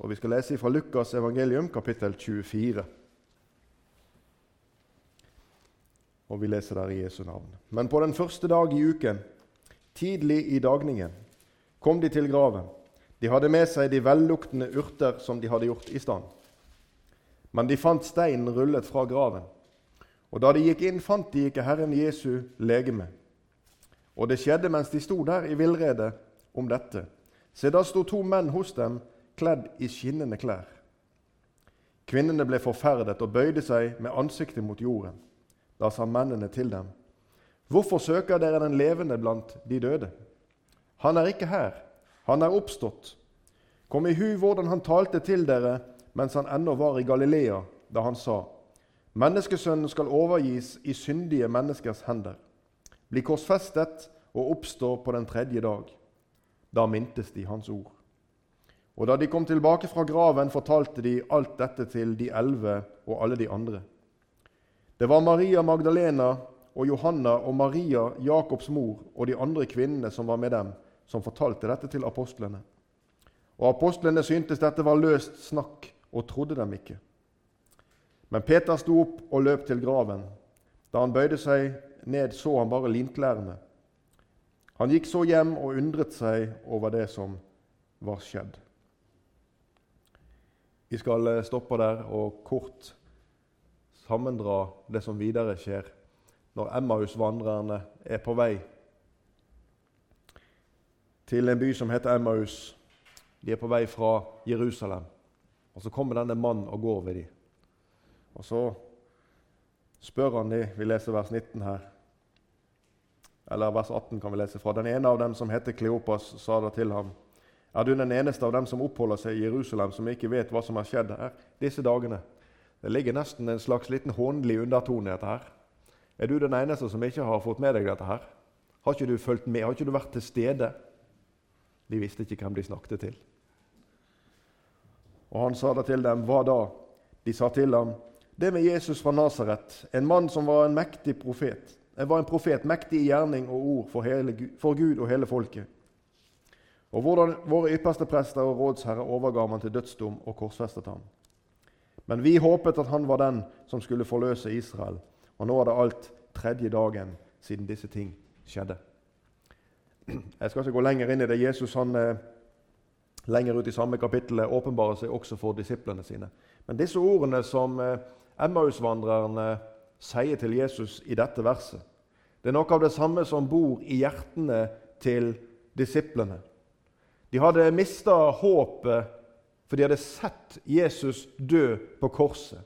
og vi skal lese fra Lukas evangelium, kapittel 24. Og vi leser der i Jesu navn. Men på den første dag i uken, tidlig i dagningen, kom de til graven. De hadde med seg de velluktende urter som de hadde gjort i stand. Men de fant steinen rullet fra graven. Og da de gikk inn, fant de ikke Herren Jesu legeme. Og det skjedde mens de sto der i villrede om dette. Se, da sto to menn hos dem, kledd i skinnende klær. Kvinnene ble forferdet og bøyde seg med ansiktet mot jorden. Da sa mennene til dem, Hvorfor søker dere den levende blant de døde? Han er ikke her, han er oppstått. Kom i hu hvordan han talte til dere mens han ennå var i Galilea, da han sa:" Menneskesønnen skal overgis i syndige menneskers hender, bli korsfestet og oppstå på den tredje dag. Da mintes de hans ord. Og da de kom tilbake fra graven, fortalte de alt dette til de elleve og alle de andre. Det var Maria Magdalena og Johanna og Maria, Jakobs mor, og de andre kvinnene som var med dem, som fortalte dette til apostlene. Og apostlene syntes dette var løst snakk og trodde dem ikke. Men Peter sto opp og løp til graven. Da han bøyde seg ned, så han bare linklærne. Han gikk så hjem og undret seg over det som var skjedd. Vi skal eh, stoppe der og kort sammendra det som videre skjer når Emmaus-vandrerne er på vei til en by som heter Emmaus. De er på vei fra Jerusalem. Og Så kommer denne mannen og går ved dem. Og så spør han dem Vi leser vers 19 her. Eller vers 18 kan vi lese fra. Den ene av dem som heter Kleopas, sa da til ham er du den eneste av dem som oppholder seg i Jerusalem, som ikke vet hva som har skjedd her disse dagene? Det ligger nesten en slags liten hånlig undertone i dette. her. Er du den eneste som ikke har fått med deg dette? her? Har ikke du fulgt med? Har ikke du vært til stede? De visste ikke hvem de snakket til. Og Han sa da til dem, hva da? De sa til ham, det med Jesus fra Nasaret, en mann som var en mektig profet. Jeg var en profet, mektig i gjerning og ord for, hele, for Gud og hele folket. Og hvordan våre ypperste prester og rådsherre overga man til dødsdom og korsfestet ham. Men vi håpet at han var den som skulle forløse Israel. Og nå er det alt tredje dagen siden disse ting skjedde. Jeg skal ikke gå lenger inn i det. Jesus han, eh, lenger ut i samme kapittel åpenbarer seg også for disiplene sine. Men disse ordene som eh, Emmausvandrerne sier til Jesus i dette verset, det er noe av det samme som bor i hjertene til disiplene. De hadde mista håpet, for de hadde sett Jesus dø på korset.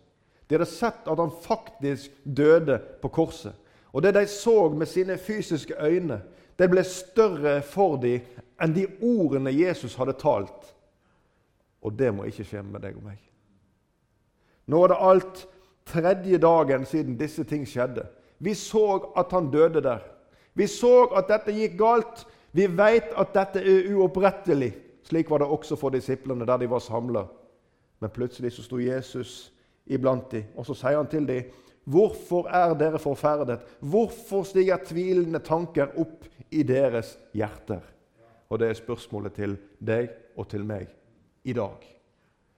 De hadde sett at han faktisk døde på korset. Og det de så med sine fysiske øyne, det ble større for dem enn de ordene Jesus hadde talt. Og det må ikke skje med deg og meg. Nå er det alt tredje dagen siden disse ting skjedde. Vi så at han døde der. Vi så at dette gikk galt. Vi vet at dette er uopprettelig. Slik var det også for disiplene der de var samla. Men plutselig så sto Jesus iblant dem, og så sier han til dem, 'Hvorfor er dere forferdet? Hvorfor stiger tvilende tanker opp i deres hjerter?' Og det er spørsmålet til deg og til meg i dag.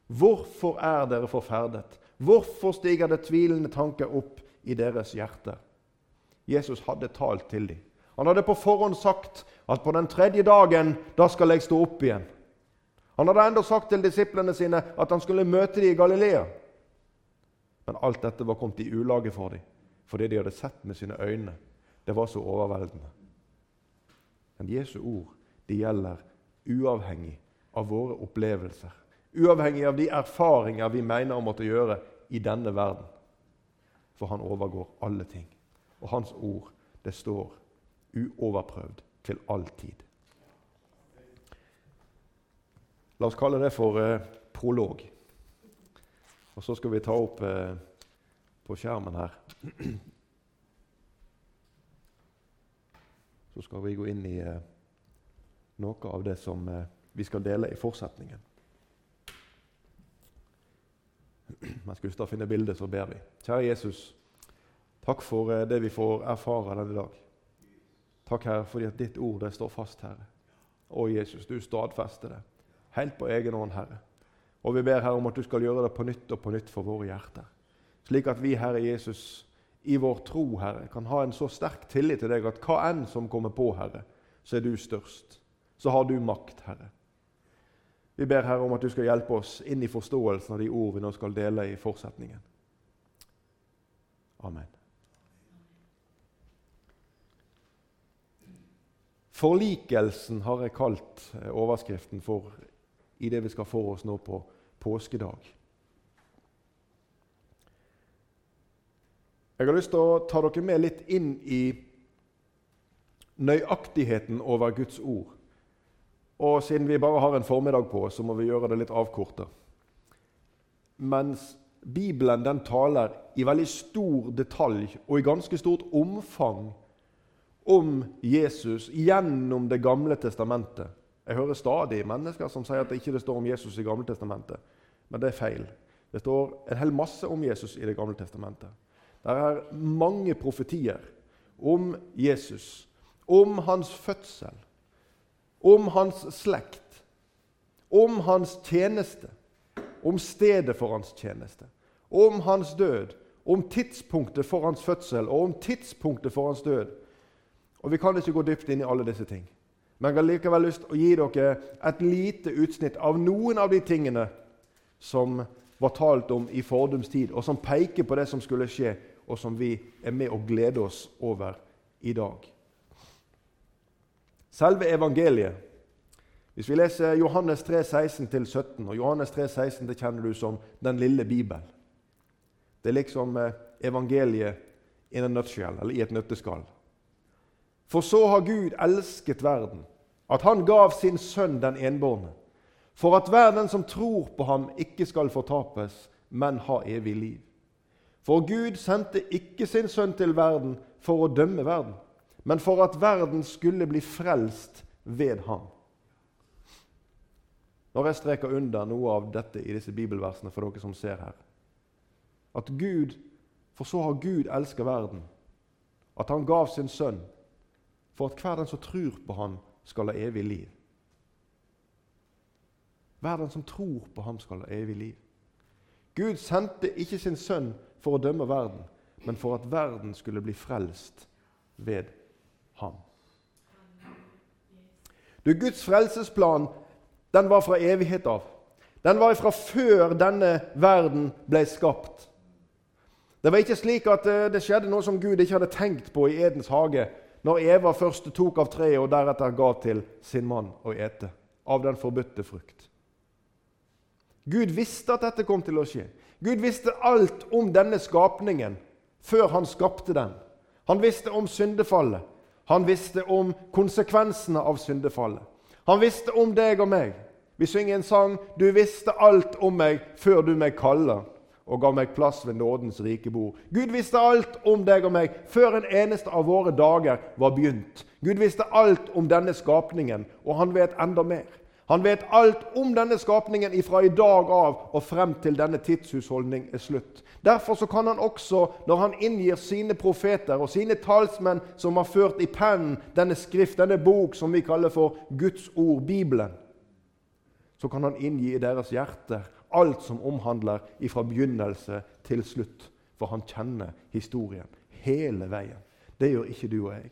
Hvorfor er dere forferdet? Hvorfor stiger det tvilende tanker opp i deres hjerter? Jesus hadde talt til dem. Han hadde på forhånd sagt at på den tredje dagen da skal jeg stå opp igjen. Han hadde enda sagt til disiplene sine at han skulle møte dem i Galilea. Men alt dette var kommet i ulage for dem, fordi de hadde sett med sine øyne. Det var så overveldende. Men Jesu ord de gjelder uavhengig av våre opplevelser. Uavhengig av de erfaringer vi mener å måtte gjøre i denne verden. For han overgår alle ting. Og hans ord, det står uoverprøvd til all tid. La oss kalle det for eh, prolog. Og så skal vi ta opp eh, på skjermen her Så skal vi gå inn i eh, noe av det som eh, vi skal dele i fortsetningen. Mens Gustav finner bildet, så ber vi. Kjære Jesus, takk for eh, det vi får erfare denne dag. Takk, Herre, fordi at ditt ord det står fast, Herre. Å, Jesus, du stadfester det helt på egen hånd, Herre. Og vi ber Herre om at du skal gjøre det på nytt og på nytt for våre hjerter. Slik at vi, Herre Jesus, i vår tro, Herre, kan ha en så sterk tillit til deg at hva enn som kommer på, Herre, så er du størst. Så har du makt, Herre. Vi ber Herre om at du skal hjelpe oss inn i forståelsen av de ord vi nå skal dele i fortsetningen. Amen. Forlikelsen har jeg kalt eh, overskriften for i det vi skal få oss nå på påskedag. Jeg har lyst til å ta dere med litt inn i nøyaktigheten over Guds ord. Og siden vi bare har en formiddag på så må vi gjøre det litt avkorta. Mens Bibelen den taler i veldig stor detalj og i ganske stort omfang om Jesus gjennom Det gamle testamentet. Jeg hører stadig mennesker som sier at det ikke står om Jesus i Gamle testamentet. Men det er feil. Det står en hel masse om Jesus i Det gamle testamentet. Det er mange profetier om Jesus, om hans fødsel, om hans slekt, om hans tjeneste, om stedet for hans tjeneste, om hans død, om tidspunktet for hans fødsel og om tidspunktet for hans død. Og Vi kan ikke gå dypt inn i alle disse ting. Men jeg har likevel lyst til å gi dere et lite utsnitt av noen av de tingene som var talt om i fordums tid, og som peker på det som skulle skje, og som vi er med å glede oss over i dag. Selve evangeliet Hvis vi leser Johannes 3, 16-17, og Johannes 3, 16 det kjenner du som den lille Bibel. Det er liksom eh, evangeliet a nutshell, i et nøtteskall. For så har Gud elsket verden, at han gav sin sønn den enbårne, for at hver den som tror på ham, ikke skal fortapes, men ha evig liv. For Gud sendte ikke sin sønn til verden for å dømme verden, men for at verden skulle bli frelst ved ham. Når jeg streker under noe av dette i disse bibelversene for dere som ser her At Gud, For så har Gud elska verden, at han gav sin sønn for at hver den som tror på ham, skal ha evig liv. Hver den som tror på ham, skal ha evig liv. Gud sendte ikke sin sønn for å dømme verden, men for at verden skulle bli frelst ved ham. Du, Guds frelsesplan den var fra evighet av. Den var fra før denne verden ble skapt. Det var ikke slik at eh, det skjedde noe som Gud ikke hadde tenkt på i Edens hage, når Eva først tok av treet og deretter ga til sin mann å ete av den forbudte frukt. Gud visste at dette kom til å skje. Gud visste alt om denne skapningen før han skapte den. Han visste om syndefallet. Han visste om konsekvensene av syndefallet. Han visste om deg og meg. Vi synger en sang 'Du visste alt om meg før du meg kaller' og ga meg plass ved nådens rike bord. Gud visste alt om deg og meg før en eneste av våre dager var begynt. Gud visste alt om denne skapningen, og han vet enda mer. Han vet alt om denne skapningen fra i dag av og frem til denne tidshusholdning er slutt. Derfor kan han også, når han inngir sine profeter og sine talsmenn som har ført i pennen denne skrift, denne bok som vi kaller for Guds ord, Bibelen, så kan han inngi i deres hjerter alt som omhandler fra begynnelse til slutt. For han kjenner historien hele veien. Det gjør ikke du og jeg.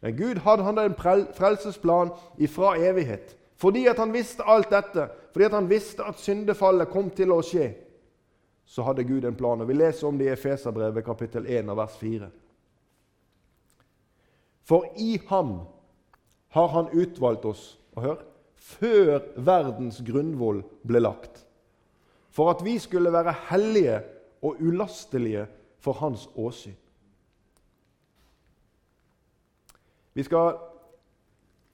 Men Gud hadde han en frelsesplan ifra evighet. Fordi at han visste alt dette, fordi at han visste at syndefallet kom til å skje, så hadde Gud en plan. og Vi leser om det i Efeserbrevet kapittel 1 vers 4. For i ham har han utvalgt oss og hør, før verdens grunnvoll ble lagt, for at vi skulle være hellige og ulastelige for hans åsyn. Vi skal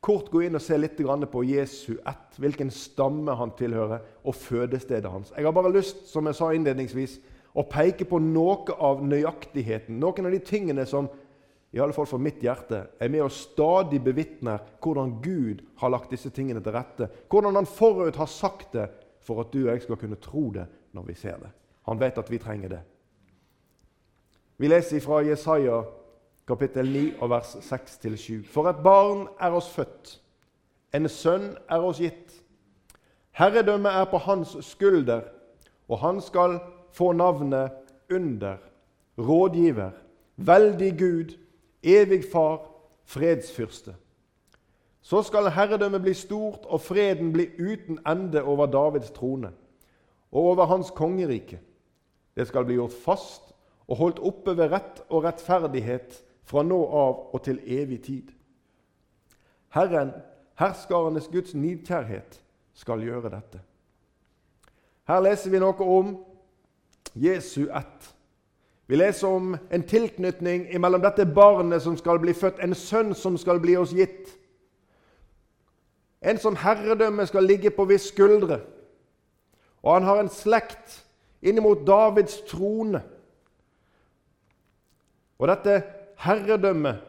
kort gå inn og se litt på Jesu ett, hvilken stamme han tilhører, og fødestedet hans. Jeg har bare lyst som jeg sa innledningsvis, å peke på noe av nøyaktigheten, noen av de tingene som i alle fall for mitt hjerte, er med og stadig bevitner hvordan Gud har lagt disse tingene til rette. Hvordan han forut har sagt det for at du og jeg skal kunne tro det når vi ser det. Han vet at vi trenger det. Vi leser fra Jesaja kapittel 9 vers 6-7. For et barn er oss født, en sønn er oss gitt. Herredømmet er på hans skulder, og han skal få navnet Under, Rådgiver, Veldig Gud, Evig Far, Fredsfyrste. Så skal herredømmet bli stort og freden bli uten ende over Davids trone og over hans kongerike. Det skal bli gjort fast og holdt oppe ved rett og rettferdighet fra nå av og til evig tid. Herren, herskarenes Guds nidkjærhet, skal gjøre dette. Her leser vi noe om Jesu ett. Vi leser om en tilknytning mellom dette barnet som skal bli født, en sønn som skal bli oss gitt. En som herredømme skal ligge på viss skuldre. Og han har en slekt innimot Davids trone. Og dette herredømmet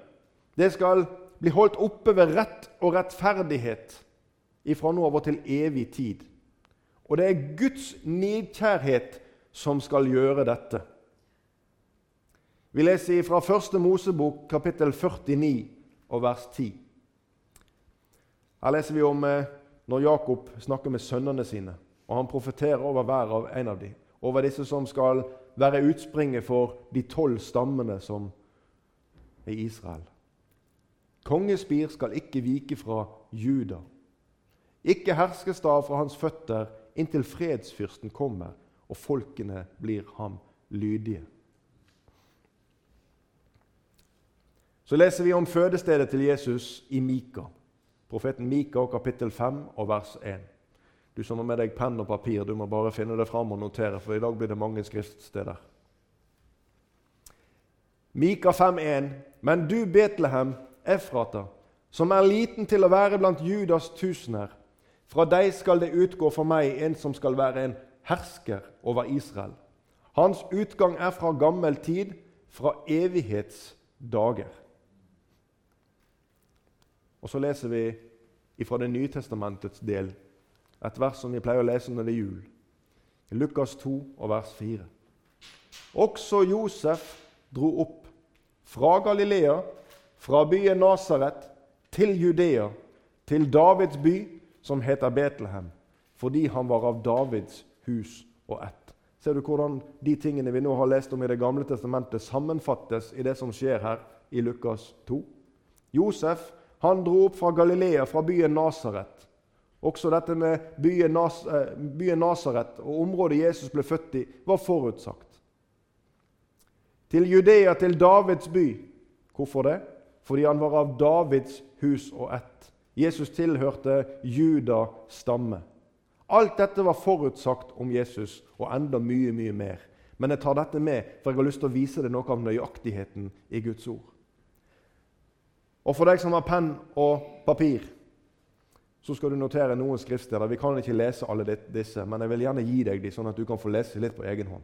det skal bli holdt oppe ved rett og rettferdighet ifra nå over til evig tid. Og det er Guds nidkjærhet som skal gjøre dette. Vi leser fra Første Mosebok, kapittel 49, og vers 10. Her leser vi om eh, når Jakob snakker med sønnene sine, og han profeterer over hver av en av dem. Over disse som skal være utspringet for de tolv stammene som er Israel. Kongespir skal ikke vike fra Juda. Ikke herskestav fra hans føtter inntil fredsfyrsten kommer og folkene blir ham lydige. Så leser vi om fødestedet til Jesus i Mika. Profeten Mika, kapittel 5 og vers 1. Du som har med deg penn og papir, du må bare finne det fram og notere, for i dag blir det mange skriftsteder. Mika 5,1.: Men du, Betlehem, Efrata, som er liten til å være blant Judas tusener, fra deg skal det utgå for meg en som skal være en hersker over Israel. Hans utgang er fra gammel tid, fra evighetsdager. Og så leser vi fra Det nye testamentets del et vers som vi pleier å lese når det er jul. I Lukas 2 og vers 4. Også Josef dro opp fra Galilea, fra byen Nasaret, til Judea, til Davids by, som heter Betlehem, fordi han var av Davids hus og ett. Ser du hvordan de tingene vi nå har lest om i Det gamle testamentet, sammenfattes i det som skjer her i Lukas 2? Josef han dro opp fra Galilea, fra byen Nasaret. Også dette med byen, Nas eh, Nasaret og området Jesus ble født i, var forutsagt. Til Judea, til Davids by. Hvorfor det? Fordi han var av Davids hus og ett. Jesus tilhørte Juda stamme. Alt dette var forutsagt om Jesus, og enda mye, mye mer. Men jeg tar dette med, for jeg har lyst til å vise deg noe av nøyaktigheten i Guds ord. Og for deg som har penn og papir, så skal du notere noen skriftsteder. Vi kan ikke lese alle disse, men jeg vil gjerne gi deg dem, sånn at du kan få lese litt på egen hånd.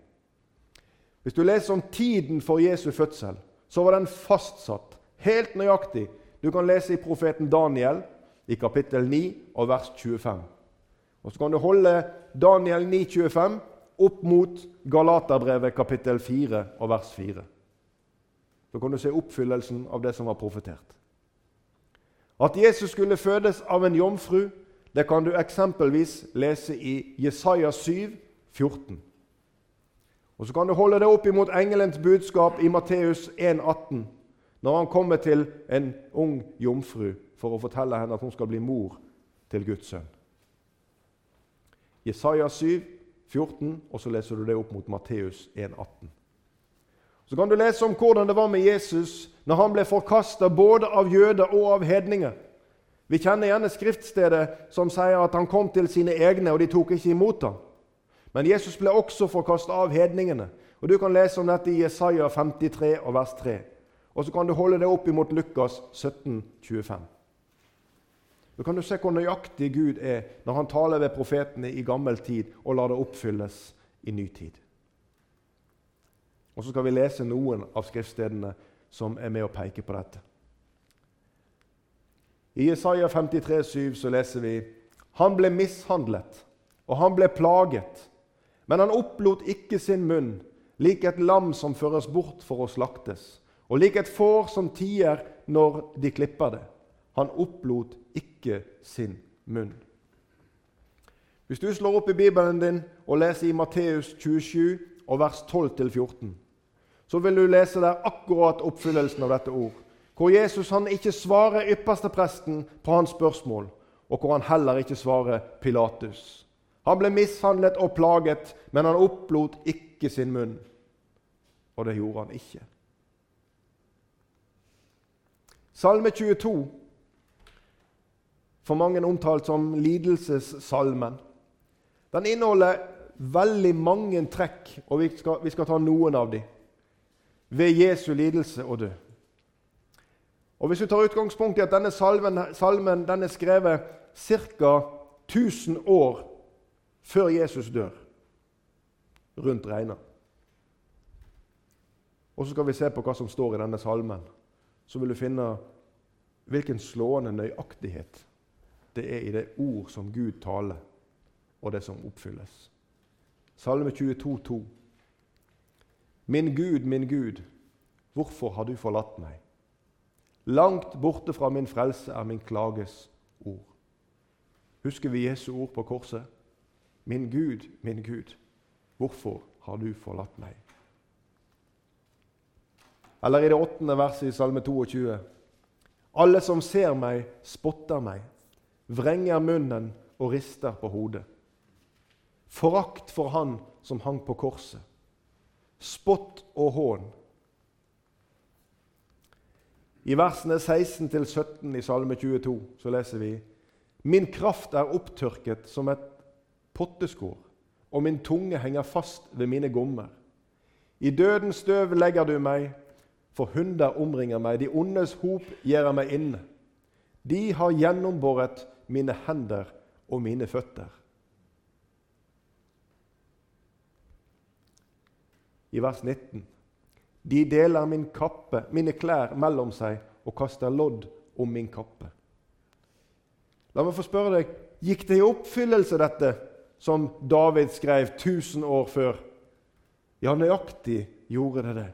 Hvis du leser om tiden for Jesu fødsel, så var den fastsatt, helt nøyaktig. Du kan lese i profeten Daniel i kapittel 9 og vers 25. Og Så kan du holde Daniel 9, 25 opp mot Galaterbrevet kapittel 4 og vers 4. Så kan du se oppfyllelsen av det som var profetert. At Jesus skulle fødes av en jomfru, det kan du eksempelvis lese i Jesaja 7, 14. Og Så kan du holde det opp imot engelens budskap i Matteus 1, 18, når han kommer til en ung jomfru for å fortelle henne at hun skal bli mor til Guds sønn. Jesaja 7, 14, og så leser du det opp mot Matteus 1, 18. Så kan du lese om hvordan det var med Jesus når han ble forkasta både av jøder og av hedninger. Vi kjenner gjerne skriftstedet som sier at han kom til sine egne, og de tok ikke imot ham. Men Jesus ble også forkasta av hedningene. Og Du kan lese om dette i Jesaja 53 og vers 3. Og så kan du holde det opp imot Lukas 17, 25. Da kan du se hvor nøyaktig Gud er når han taler ved profetene i gammel tid og lar det oppfylles i ny tid. Og så skal vi lese noen av skriftstedene som er med å peke på dette. I Isaiah 53, 7 så leser vi han ble mishandlet, og han ble plaget. Men han opplot ikke sin munn, lik et lam som føres bort for å slaktes, og lik et får som tier når de klipper det. Han opplot ikke sin munn. Hvis du slår opp i Bibelen din og leser i Matteus 27 og vers 12-14, så vil du lese der akkurat oppfyllelsen av dette ord. Hvor Jesus han ikke svarer ypperstepresten på hans spørsmål, og hvor han heller ikke svarer Pilatus. Han ble mishandlet og plaget, men han opplot ikke sin munn. Og det gjorde han ikke. Salme 22, for mange omtalt som lidelsessalmen, den inneholder veldig mange trekk, og vi skal, vi skal ta noen av dem, ved Jesu lidelse og død. Og Hvis du tar utgangspunkt i at denne salmen, salmen den er skrevet ca. 1000 år før Jesus dør, rundt regna Og så skal vi se på hva som står i denne salmen. Så vil du finne hvilken slående nøyaktighet det er i det ord som Gud taler, og det som oppfylles. Salme 22, 22,2. Min Gud, min Gud, hvorfor har du forlatt meg? Langt borte fra min frelse er min klages ord. Husker vi Jesu ord på korset? Min Gud, min Gud, hvorfor har du forlatt meg? Eller i det åttende verset i Salme 22.: Alle som ser meg, spotter meg, vrenger munnen og rister på hodet. Forakt for Han som hang på korset. Spott og hån. I versene 16-17 i Salme 22 så leser vi Min kraft er opptørket som et potteskår, og min tunge henger fast ved mine gommer. I dødens støv legger du meg, for hunder omringer meg. De ondes hop gjør meg inne. De har gjennombåret mine hender og mine føtter. I vers 19.: De deler min kappe, mine klær mellom seg og kaster lodd om min kappe. La meg få spørre deg gikk det i oppfyllelse, dette som David skrev 1000 år før? Ja, nøyaktig gjorde det det.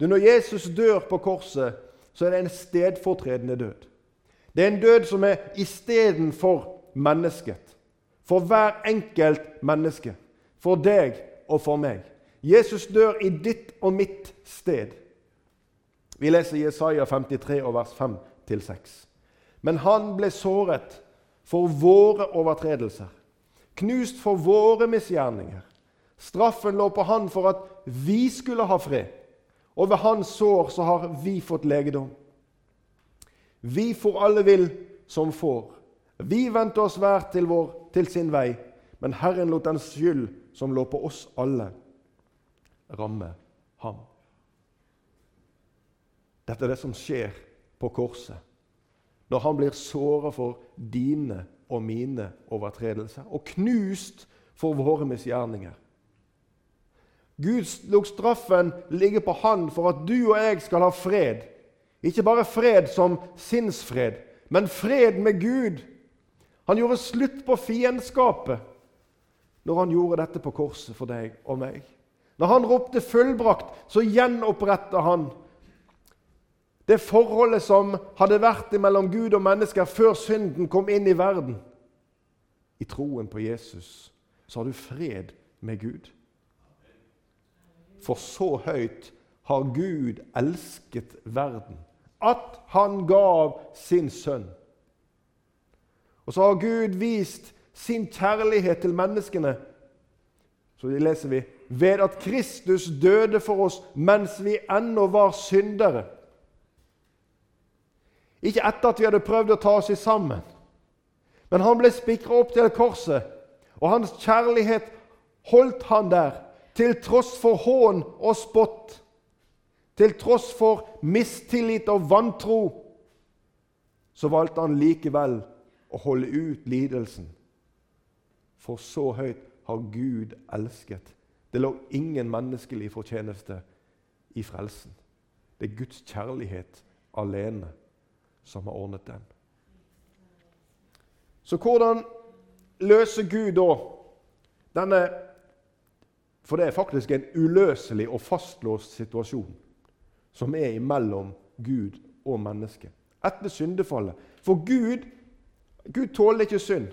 Du, når Jesus dør på korset, så er det en stedfortredende død. Det er en død som er istedenfor mennesket. For hver enkelt menneske. For deg og for meg. Jesus dør i ditt og mitt sted. Vi leser Jesaja 53 og vers 5-6. Men han ble såret for våre overtredelser, knust for våre misgjerninger. Straffen lå på han for at vi skulle ha fred, og ved hans sår så har vi fått legedom. Vi får alle vil som får. Vi vendte oss hver til, vår, til sin vei, men Herren lot den skyld som lå på oss alle, ramme ham. Dette er det som skjer på korset. Når han blir såra for dine og mine overtredelser og knust for våre misgjerninger. Gud lot straffen ligge på han for at du og jeg skal ha fred. Ikke bare fred som sinnsfred, men fred med Gud. Han gjorde slutt på fiendskapet når han gjorde dette på korset for deg og meg. Når han ropte 'fullbrakt', så gjenoppretta han det forholdet som hadde vært mellom Gud og mennesker før synden kom inn i verden. I troen på Jesus så har du fred med Gud. For så høyt har Gud elsket verden, at han gav sin sønn. Og så har Gud vist sin kjærlighet til menneskene. Så leser vi ved at Kristus døde for oss mens vi ennå var syndere. Ikke etter at vi hadde prøvd å ta oss sammen. Men han ble spikra opp til korset, og hans kjærlighet holdt han der, til tross for hån og spott, til tross for mistillit og vantro. Så valgte han likevel å holde ut lidelsen. For så høyt har Gud elsket. Det lå ingen menneskelig fortjeneste i frelsen. Det er Guds kjærlighet alene som har ordnet den. Så hvordan løser Gud da denne For det er faktisk en uløselig og fastlåst situasjon som er imellom Gud og mennesket etter syndefallet. For Gud Gud tåler ikke synd.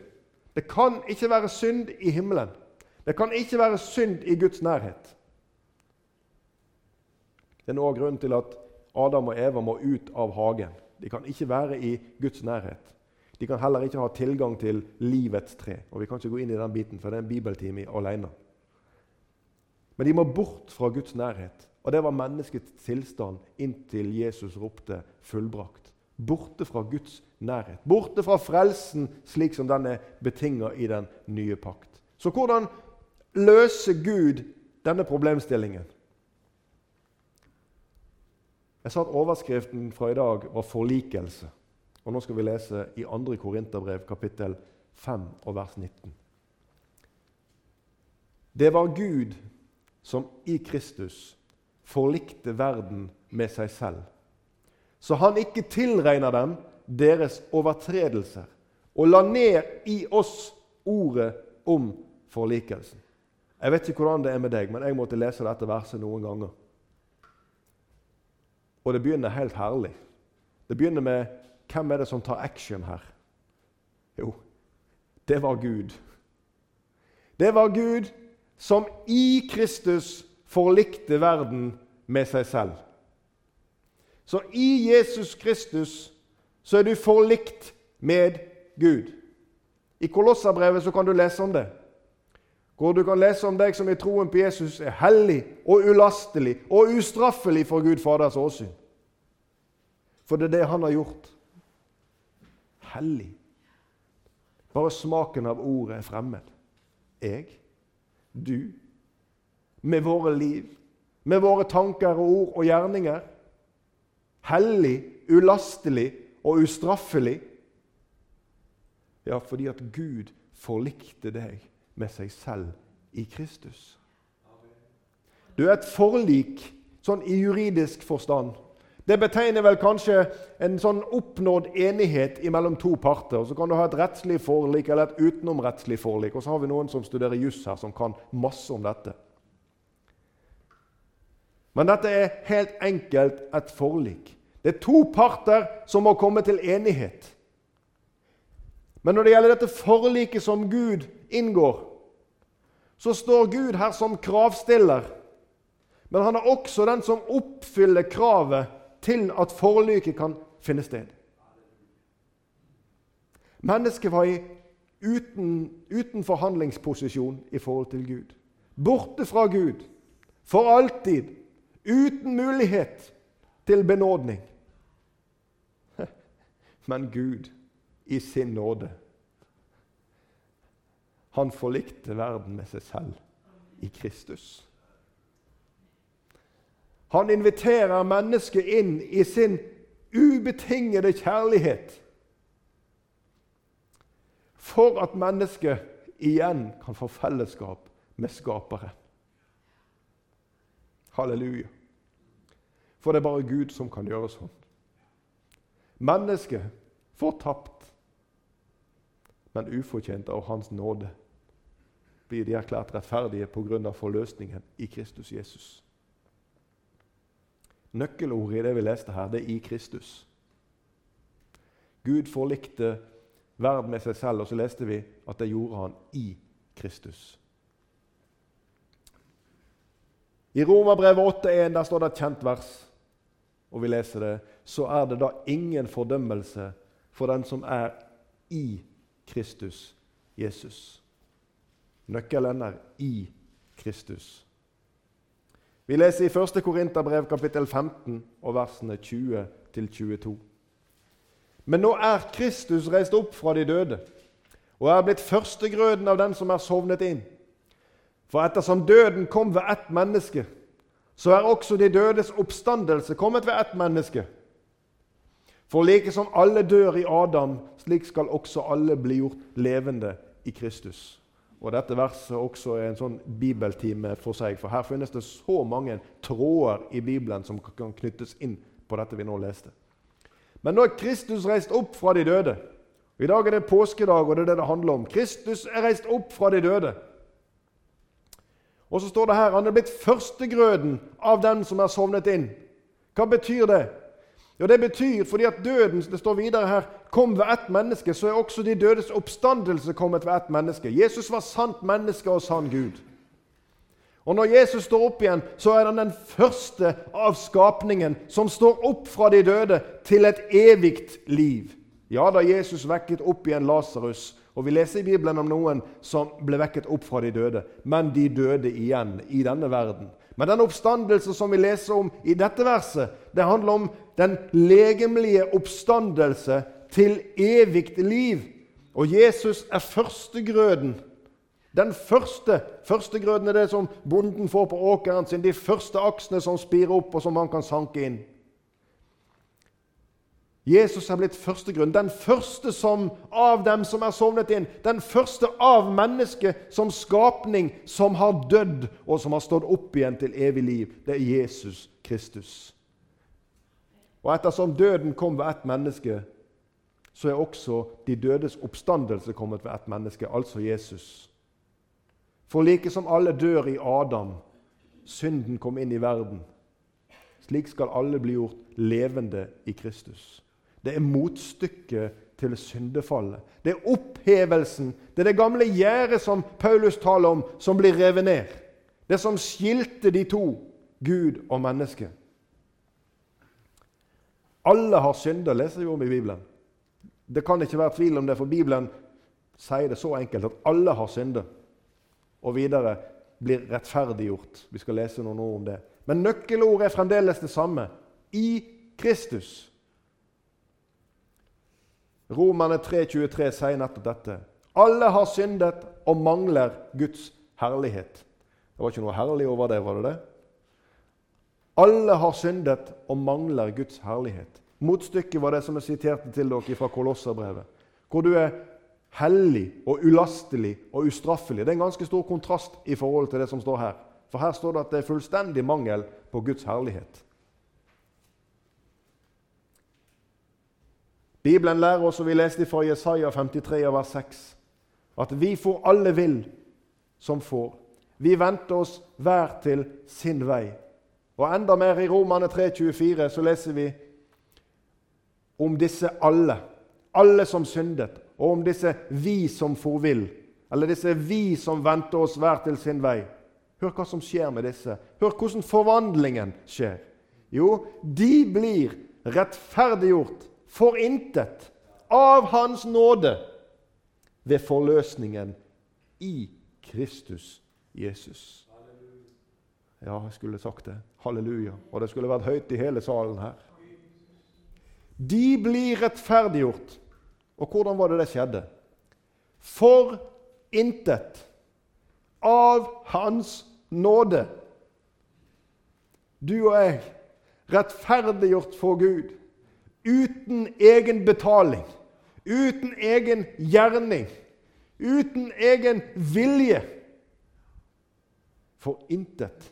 Det kan ikke være synd i himmelen. Det kan ikke være synd i Guds nærhet. Det er noe av grunnen til at Adam og Eva må ut av hagen. De kan ikke være i Guds nærhet. De kan heller ikke ha tilgang til livets tre. Og Vi kan ikke gå inn i den biten, for det er en bibeltime alene. Men de må bort fra Guds nærhet. Og det var menneskets tilstand inntil Jesus ropte 'fullbrakt'. Borte fra Guds nærhet. Borte fra frelsen slik som den er betinga i den nye pakt. Så hvordan løser Gud denne problemstillingen? Jeg sa at overskriften fra i dag var 'forlikelse'. Og Nå skal vi lese i 2. Korinterbrev, kapittel 5 og vers 19. Det var Gud som i Kristus forlikte verden med seg selv, så han ikke tilregner dem deres overtredelser, og la ned i oss ordet om forlikelsen. Jeg vet ikke hvordan det er med deg, men jeg måtte lese dette verset noen ganger. Og det begynner helt herlig. Det begynner med hvem er det som tar action her? Jo, det var Gud. Det var Gud som i Kristus forlikte verden med seg selv. Så i Jesus Kristus så er du forlikt med Gud. I Kolosserbrevet så kan du lese om det. Hvor du kan lese om deg som i troen på Jesus er hellig og ulastelig og ustraffelig for Gud Faders åsyn. For det er det han har gjort. Hellig. Bare smaken av ordet er fremmed. Jeg, du, med våre liv, med våre tanker og ord og gjerninger. Hellig, ulastelig og ustraffelig. Ja, fordi at Gud forlikte deg med seg selv i Kristus. Du er et forlik sånn i juridisk forstand. Det betegner vel kanskje en sånn oppnådd enighet mellom to parter. Så kan du ha et rettslig forlik eller et utenomrettslig forlik. Og så har vi noen som studerer juss her, som kan masse om dette. Men dette er helt enkelt et forlik. Det er to parter som må komme til enighet. Men når det gjelder dette forliket som Gud inngår, så står Gud her som kravstiller. Men han er også den som oppfyller kravet til at forliket kan finne sted. Mennesket var i uten, uten forhandlingsposisjon i forhold til Gud. Borte fra Gud for alltid, uten mulighet til benådning. Men Gud, i sin nåde, han forlikte verden med seg selv i Kristus. Han inviterer mennesket inn i sin ubetingede kjærlighet for at mennesket igjen kan få fellesskap med Skaperen. Halleluja. For det er bare Gud som kan gjøre sånn. Mennesket får tapt, men ufortjent av Hans nåde blir de erklært rettferdige pga. forløsningen i Kristus Jesus. Nøkkelordet i det vi leste her, det er 'i Kristus'. Gud forlikte verden med seg selv, og så leste vi at det gjorde han i Kristus. I Romerbrevet 8,1 der står det et kjent vers, og vi leser det. Så er det da ingen fordømmelse for den som er i Kristus Jesus. Nøkkelen er i Kristus. Vi leser i 1. Korinterbrev kapittel 15 og versene 20-22. Men nå er Kristus reist opp fra de døde og er blitt førstegrøden av den som er sovnet inn. For ettersom døden kom ved ett menneske, så er også de dødes oppstandelse kommet ved ett menneske. For like som alle dør i Adam, slik skal også alle bli gjort levende i Kristus. Og Dette verset også er en sånn bibeltime for seg, for her finnes det så mange tråder i Bibelen som kan knyttes inn på dette vi nå leste. Men nå er Kristus reist opp fra de døde. I dag er det påskedag, og det er det det handler om. Kristus er reist opp fra de døde. Og så står det her han er blitt førstegrøden av den som er sovnet inn. Hva betyr det? Jo, Det betyr fordi at døden det står videre her, kom ved ett menneske, så er også de dødes oppstandelse kommet ved ett menneske. Jesus var sant menneske og sann Gud. Og Når Jesus står opp igjen, så er han den første av skapningen som står opp fra de døde til et evig liv. Ja, da Jesus vekket opp igjen Lasarus, og vi leser i Bibelen om noen som ble vekket opp fra de døde, men de døde igjen i denne verden. Men den oppstandelse som vi leser om i dette verset, det handler om den legemlige oppstandelse til evig liv. Og Jesus er førstegrøden. Den første førstegrøden er det som bonden får på åkeren sin, de første aksene som spirer opp, og som han kan sanke inn. Jesus er blitt førstegrunn, den første som, av dem som er sovnet inn. Den første av mennesket som skapning som har dødd, og som har stått opp igjen til evig liv. Det er Jesus Kristus. Og ettersom døden kom ved ett menneske, så er også de dødes oppstandelse kommet ved ett menneske, altså Jesus. For like som alle dør i Adam, synden kom inn i verden, slik skal alle bli gjort levende i Kristus. Det er motstykket til syndefallet. Det er opphevelsen. Det er det gamle gjerdet som Paulus taler om, som blir revet ned. Det som skilte de to, Gud og menneske. Alle har synder, leser vi om i Bibelen. Det kan ikke være tvil om det, for Bibelen sier det så enkelt at alle har synder. Og videre blir rettferdiggjort. Vi skal lese noen ord om det. Men nøkkelordet er fremdeles det samme. I Kristus. Romerne 3,23 sier nettopp dette. Alle har syndet og mangler Guds herlighet. Det var ikke noe herlig over det, var det det? Alle har syndet og mangler Guds herlighet. Motstykket var det som jeg siterte til dere fra Kolosserbrevet, hvor du er hellig og ulastelig og ustraffelig. Det er en ganske stor kontrast i forhold til det som står her. For her står det at det er fullstendig mangel på Guds herlighet. Bibelen lærer oss, og vi leste fra Jesaja 53, vers 6, at vi får alle vil som får. Vi venter oss hver til sin vei. Og enda mer i Romane 3,24 så leser vi om disse alle. Alle som syndet. Og om disse vi som for vill. Eller disse vi som venter oss hver til sin vei. Hør hva som skjer med disse. Hør hvordan forvandlingen skjer. Jo, de blir rettferdiggjort for intet av Hans nåde ved forløsningen i Kristus Jesus. Ja, jeg skulle sagt det. Halleluja. Og det skulle vært høyt i hele salen her. De blir rettferdiggjort. Og hvordan var det det skjedde? For intet av Hans nåde. Du og jeg, rettferdiggjort for Gud uten egen betaling, uten egen gjerning, uten egen vilje. For intet.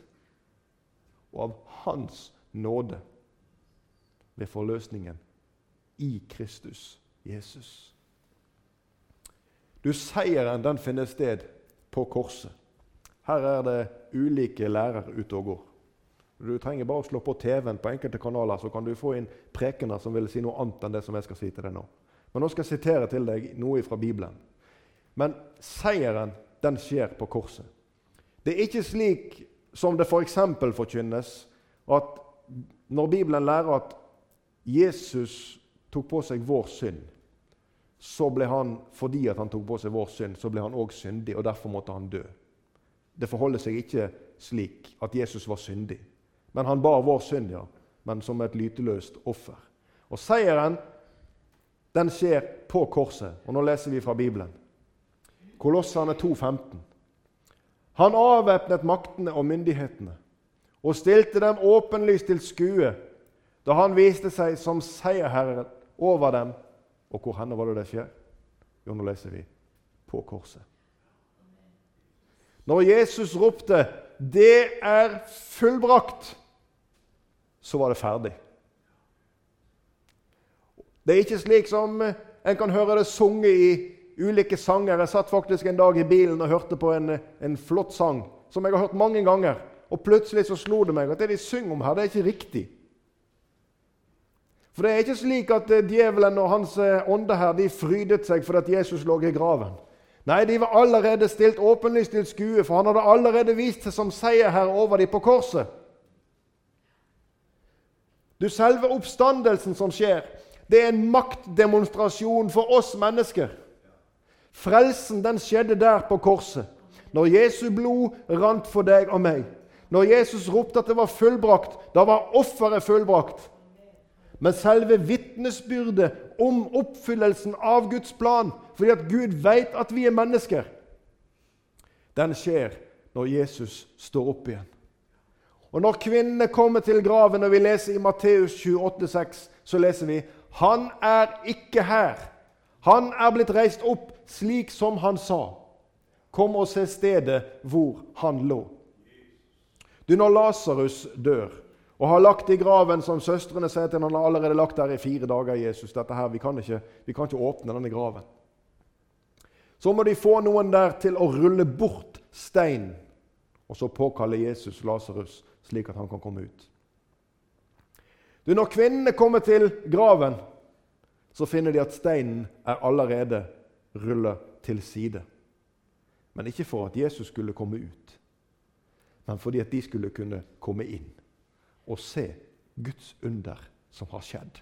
Og av Hans nåde ved forløsningen i Kristus Jesus. Du, Seieren den finner sted på korset. Her er det ulike lærere ute og går. Du trenger bare å slå på TV-en på enkelte kanaler, så kan du få inn prekener som vil si noe annet enn det som jeg skal si til deg nå. Men nå skal jeg sitere til deg noe fra Bibelen. Men seieren, den skjer på korset. Det er ikke slik som det f.eks. For forkynnes, at når Bibelen lærer at Jesus tok på seg vår synd, så ble han, fordi at han tok på seg vår synd, så ble han òg syndig, og derfor måtte han dø. Det forholder seg ikke slik at Jesus var syndig. Men han bar vår synd, ja, men som et lyteløst offer. Og seieren den skjer på korset. Og nå leser vi fra Bibelen. Kolossene 2,15. Han avvæpnet maktene og myndighetene og stilte dem åpenlyst til skue da han viste seg som seierherren over dem. Og hvor henne var det det skjer? Jo, nå leser vi på korset. Når Jesus ropte 'Det er fullbrakt', så var det ferdig. Det er ikke slik som eh, en kan høre det sunget i ulike sanger. Jeg satt faktisk en dag i bilen og hørte på en, en flott sang som jeg har hørt mange ganger. Og plutselig så slo det meg at det de synger om her, det er ikke riktig. For det er ikke slik at eh, djevelen og hans eh, ånde her, de frydet seg fordi at Jesus lå i graven. Nei, de var allerede stilt åpenlyst til skue, for han hadde allerede vist seg som seierherre over dem på korset. Du, Selve oppstandelsen som skjer, det er en maktdemonstrasjon for oss mennesker. Frelsen den skjedde der på korset. Når Jesu blod rant for deg og meg. Når Jesus ropte at det var fullbrakt, da var offeret fullbrakt. Men selve vitnesbyrdet om oppfyllelsen av Guds plan, fordi at Gud vet at vi er mennesker, den skjer når Jesus står opp igjen. Og Når kvinnene kommer til graven, og vi leser i Matteus 28,6, så leser vi Han er ikke her. Han er blitt reist opp slik som han sa. Kom og se stedet hvor han lå. Du, Når Lasarus dør, og har lagt i graven, som søstrene sier til han har allerede lagt der i fire dager. Jesus, dette her, vi kan, ikke, vi kan ikke åpne denne graven. Så må de få noen der til å rulle bort steinen, og så påkalle Jesus Lasarus, slik at han kan komme ut. Du, Når kvinnene kommer til graven, så finner de at steinen er allerede rullet til side. Men ikke for at Jesus skulle komme ut, men fordi at de skulle kunne komme inn og se Guds under som har skjedd.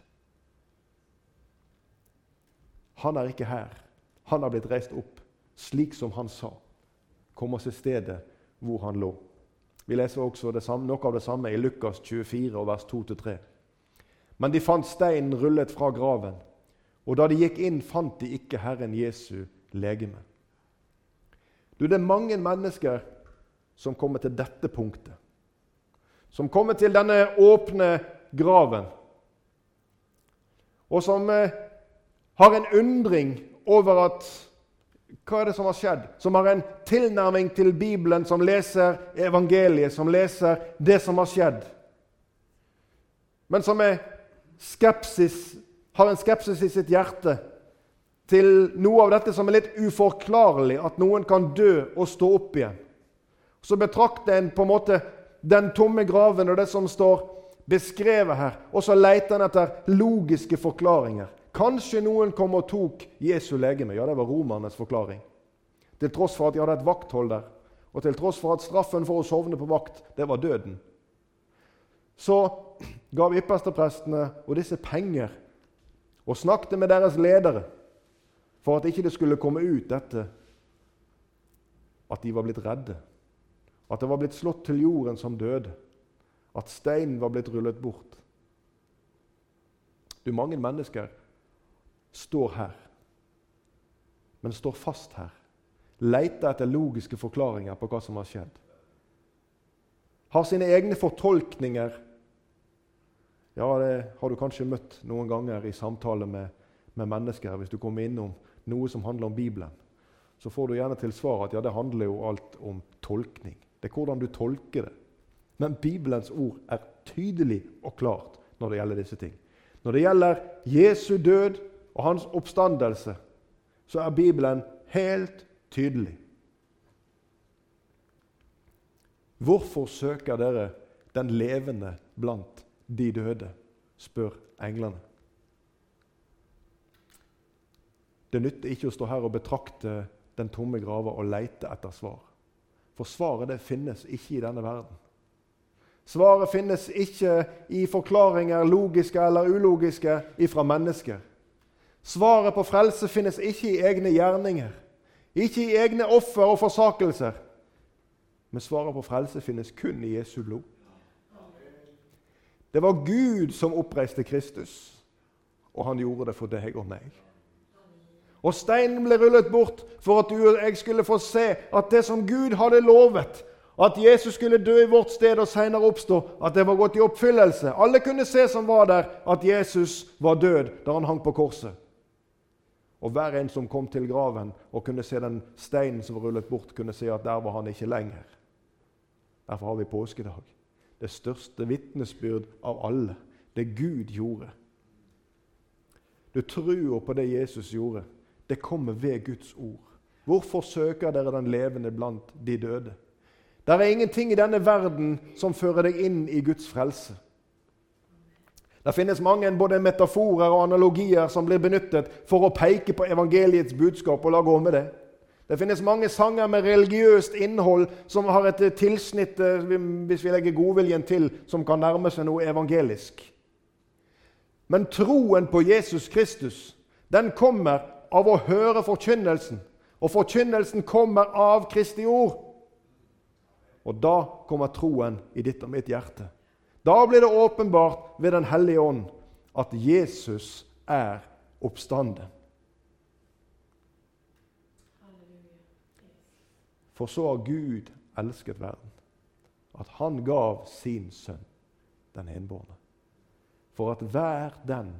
Han er ikke her. Han har blitt reist opp, slik som han sa. Kom oss til stedet hvor han lå. Vi leser også samme, noe av det samme i Lukas 24, vers 2-3. Men de fant steinen rullet fra graven, og da de gikk inn, fant de ikke Herren Jesu legeme. Du, Det er mange mennesker som kommer til dette punktet som kommer til denne åpne graven, og som eh, har en undring over at hva er det som har skjedd? Som har en tilnærming til Bibelen, som leser evangeliet, som leser det som har skjedd. Men som skepsis, har en skepsis i sitt hjerte til noe av dette som er litt uforklarlig, at noen kan dø og stå opp igjen. Så betrakter en på en måte den tomme graven og det som står beskrevet her. Og så leter en etter logiske forklaringer. Kanskje noen kom og tok Jesu legeme. Ja, det var romernes forklaring. Til tross for at de hadde et vakthold der, og til tross for at straffen for å sovne på vakt, det var døden. Så gav yppersteprestene og disse penger og snakket med deres ledere for at ikke det skulle komme ut dette at de var blitt redde at det var blitt slått til jorden som døde. At steinen var blitt rullet bort. Du, Mange mennesker står her, men står fast her. Leter etter logiske forklaringer på hva som har skjedd. Har sine egne fortolkninger. Ja, det har du kanskje møtt noen ganger i samtale med, med mennesker hvis du kommer innom noe som handler om Bibelen. Så får du gjerne til svar at ja, det handler jo alt om tolkning. Det er hvordan du tolker det. Men Bibelens ord er tydelig og klart når det gjelder disse ting. Når det gjelder Jesu død og hans oppstandelse, så er Bibelen helt tydelig. Hvorfor søker dere den levende blant de døde? spør englene. Det nytter ikke å stå her og betrakte den tomme grava og leite etter svar. For svaret det finnes ikke i denne verden. Svaret finnes ikke i forklaringer, logiske eller ulogiske, ifra mennesker. Svaret på frelse finnes ikke i egne gjerninger, ikke i egne offer og forsakelser. Men svaret på frelse finnes kun i Jesu blod. Det var Gud som oppreiste Kristus, og han gjorde det for deg og meg. Og steinen ble rullet bort for at du og jeg skulle få se at det som Gud hadde lovet, at Jesus skulle dø i vårt sted og senere oppstå, at det var gått i oppfyllelse. Alle kunne se som var der, at Jesus var død da han hang på korset. Og hver en som kom til graven og kunne se den steinen som var rullet bort, kunne se at der var han ikke lenger. Derfor har vi påskedag. Det største vitnesbyrd av alle. Det Gud gjorde. Du tror på det Jesus gjorde det kommer ved Guds ord. Hvorfor søker dere den levende blant de døde? Det er ingenting i denne verden som fører deg inn i Guds frelse. Det finnes mange både metaforer og analogier som blir benyttet for å peke på evangeliets budskap og la gå med det. Det finnes mange sanger med religiøst innhold som har et tilsnitt eh, hvis vi legger godviljen til, som kan nærme seg noe evangelisk. Men troen på Jesus Kristus den kommer av å høre forkynnelsen. Og forkynnelsen kommer av Kristi ord. Og da kommer troen i ditt og mitt hjerte. Da blir det åpenbart ved Den hellige ånd at Jesus er oppstanden. For så har Gud elsket verden, at han gav sin sønn, den enbårne, for at hver den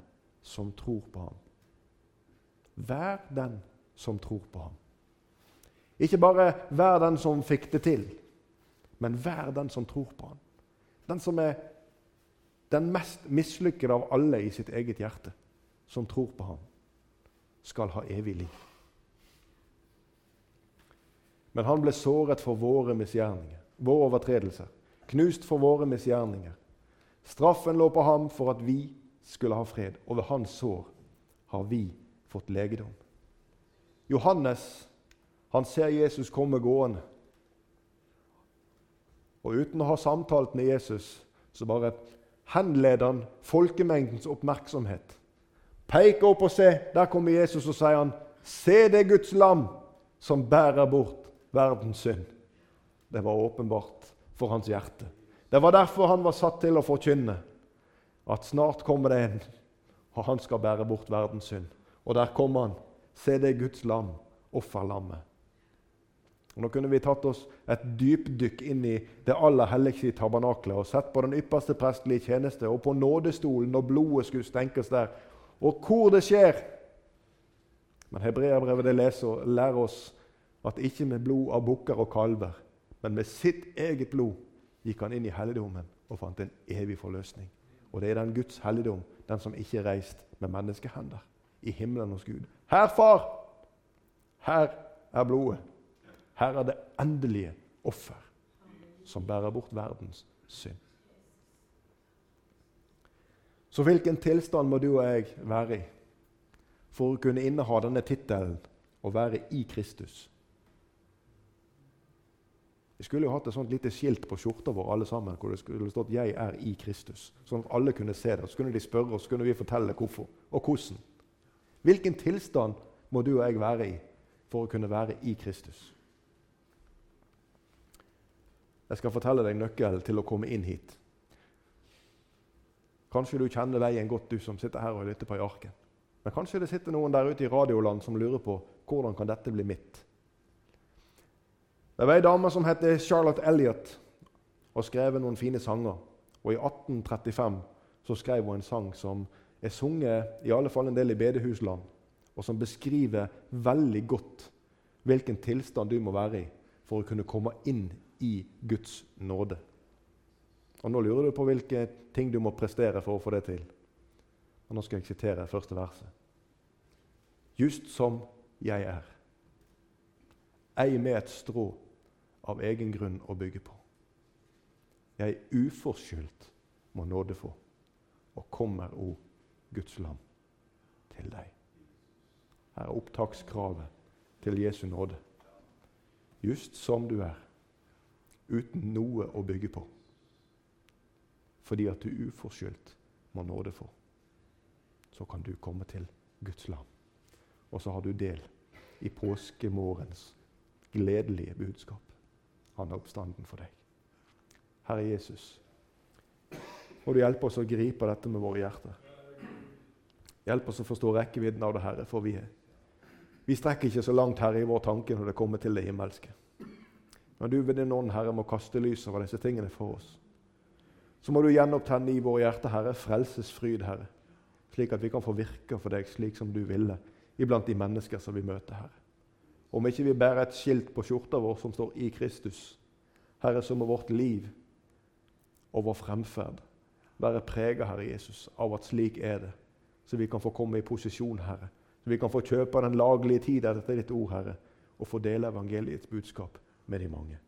som tror på ham Hver den som tror på ham. Ikke bare hver den som fikk det til, men hver den som tror på ham. Den som er den mest mislykkede av alle i sitt eget hjerte, som tror på ham, skal ha evig liv. Men han ble såret for våre misgjerninger, våre overtredelser, knust for våre misgjerninger. Straffen lå på ham for at vi skulle ha fred, og ved hans sår har vi fått legedom. Johannes han ser Jesus komme gående. Og uten å ha samtalt med Jesus, så bare henleder han folkemengdens oppmerksomhet. Peker opp og se, der kommer Jesus og sier han, Se det Guds lam som bærer bort verdens synd. Det var åpenbart for hans hjerte. Det var derfor han var satt til å forkynne at snart kommer det en, og han skal bære bort verdens synd. Og der kommer han. Se det Guds lam, offerlammet. Og Nå kunne vi tatt oss et dypdykk inn i det aller helligste i tabernaklet og sett på den ypperste prestelige tjeneste og på nådestolen når blodet skulle stenkes der, og hvor det skjer. Men hebreerbrevet lærer oss at ikke med blod av bukker og kalver, men med sitt eget blod gikk han inn i helligdommen og fant en evig forløsning. Og det er den Guds helligdom, den som ikke er reist med menneskehender, i himmelen hos Gud. Her, far! Her er blodet. Her er det endelige offer som bærer bort verdens synd. Så hvilken tilstand må du og jeg være i for å kunne inneha denne tittelen å være i Kristus? Vi skulle jo hatt et sånt lite skilt på skjorta vår alle sammen, hvor det skulle stått 'Jeg er i Kristus', sånn at alle kunne se det. Så kunne de spørre oss, så kunne vi fortelle hvorfor og hvordan. Hvilken tilstand må du og jeg være i for å kunne være i Kristus? Jeg skal fortelle deg nøkkelen til å komme inn hit. Kanskje du kjenner veien godt, du som sitter her og lytter på i arken. Men kanskje det sitter noen der ute i radioland som lurer på hvordan kan dette bli mitt. Det var ei dame som het Charlotte Elliot og skrev noen fine sanger. Og I 1835 så skrev hun en sang som er sunget i alle fall en del i bedehusland, og som beskriver veldig godt hvilken tilstand du må være i for å kunne komme inn i Guds nåde. Og Nå lurer du på hvilke ting du må prestere for å få det til. Og Nå skal jeg sitere første verset. Just som jeg er, ei med et strå av egen grunn å bygge på. Jeg uforskyldt må nåde få, og kommer, o Guds lam, til deg. Her er opptakskravet til Jesu nåde. Just som du er, uten noe å bygge på. Fordi at du uforskyldt må nåde for. Så kan du komme til Guds lam. Og så har du del i påskemorgens gledelige budskap. Han er oppstanden for deg. Herre Jesus, må du hjelpe oss å gripe dette med våre hjerter. Hjelp oss å forstå rekkevidden av det, Herre, for vi, vi strekker ikke så langt, Herre, i vår tanke når det kommer til det himmelske. Når du ved din ånd, Herre, må kaste lys over disse tingene for oss, så må du gjenopptenne i våre hjerter, Herre, frelsesfryd, Herre, slik at vi kan få virke for deg slik som du ville iblant de mennesker som vi møter, Herre. Om ikke vi bærer et skilt på skjorta vår som står 'I Kristus', Herre, så må vårt liv og vår fremferd være prega, Herre Jesus, av at slik er det, så vi kan få komme i posisjon, Herre. Så vi kan få kjøpe den laglige tid etter ditt ord, Herre, og få dele evangeliets budskap med de mange.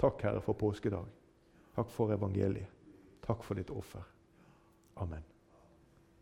Takk, Herre, for påskedag. Takk for evangeliet. Takk for ditt offer. Amen.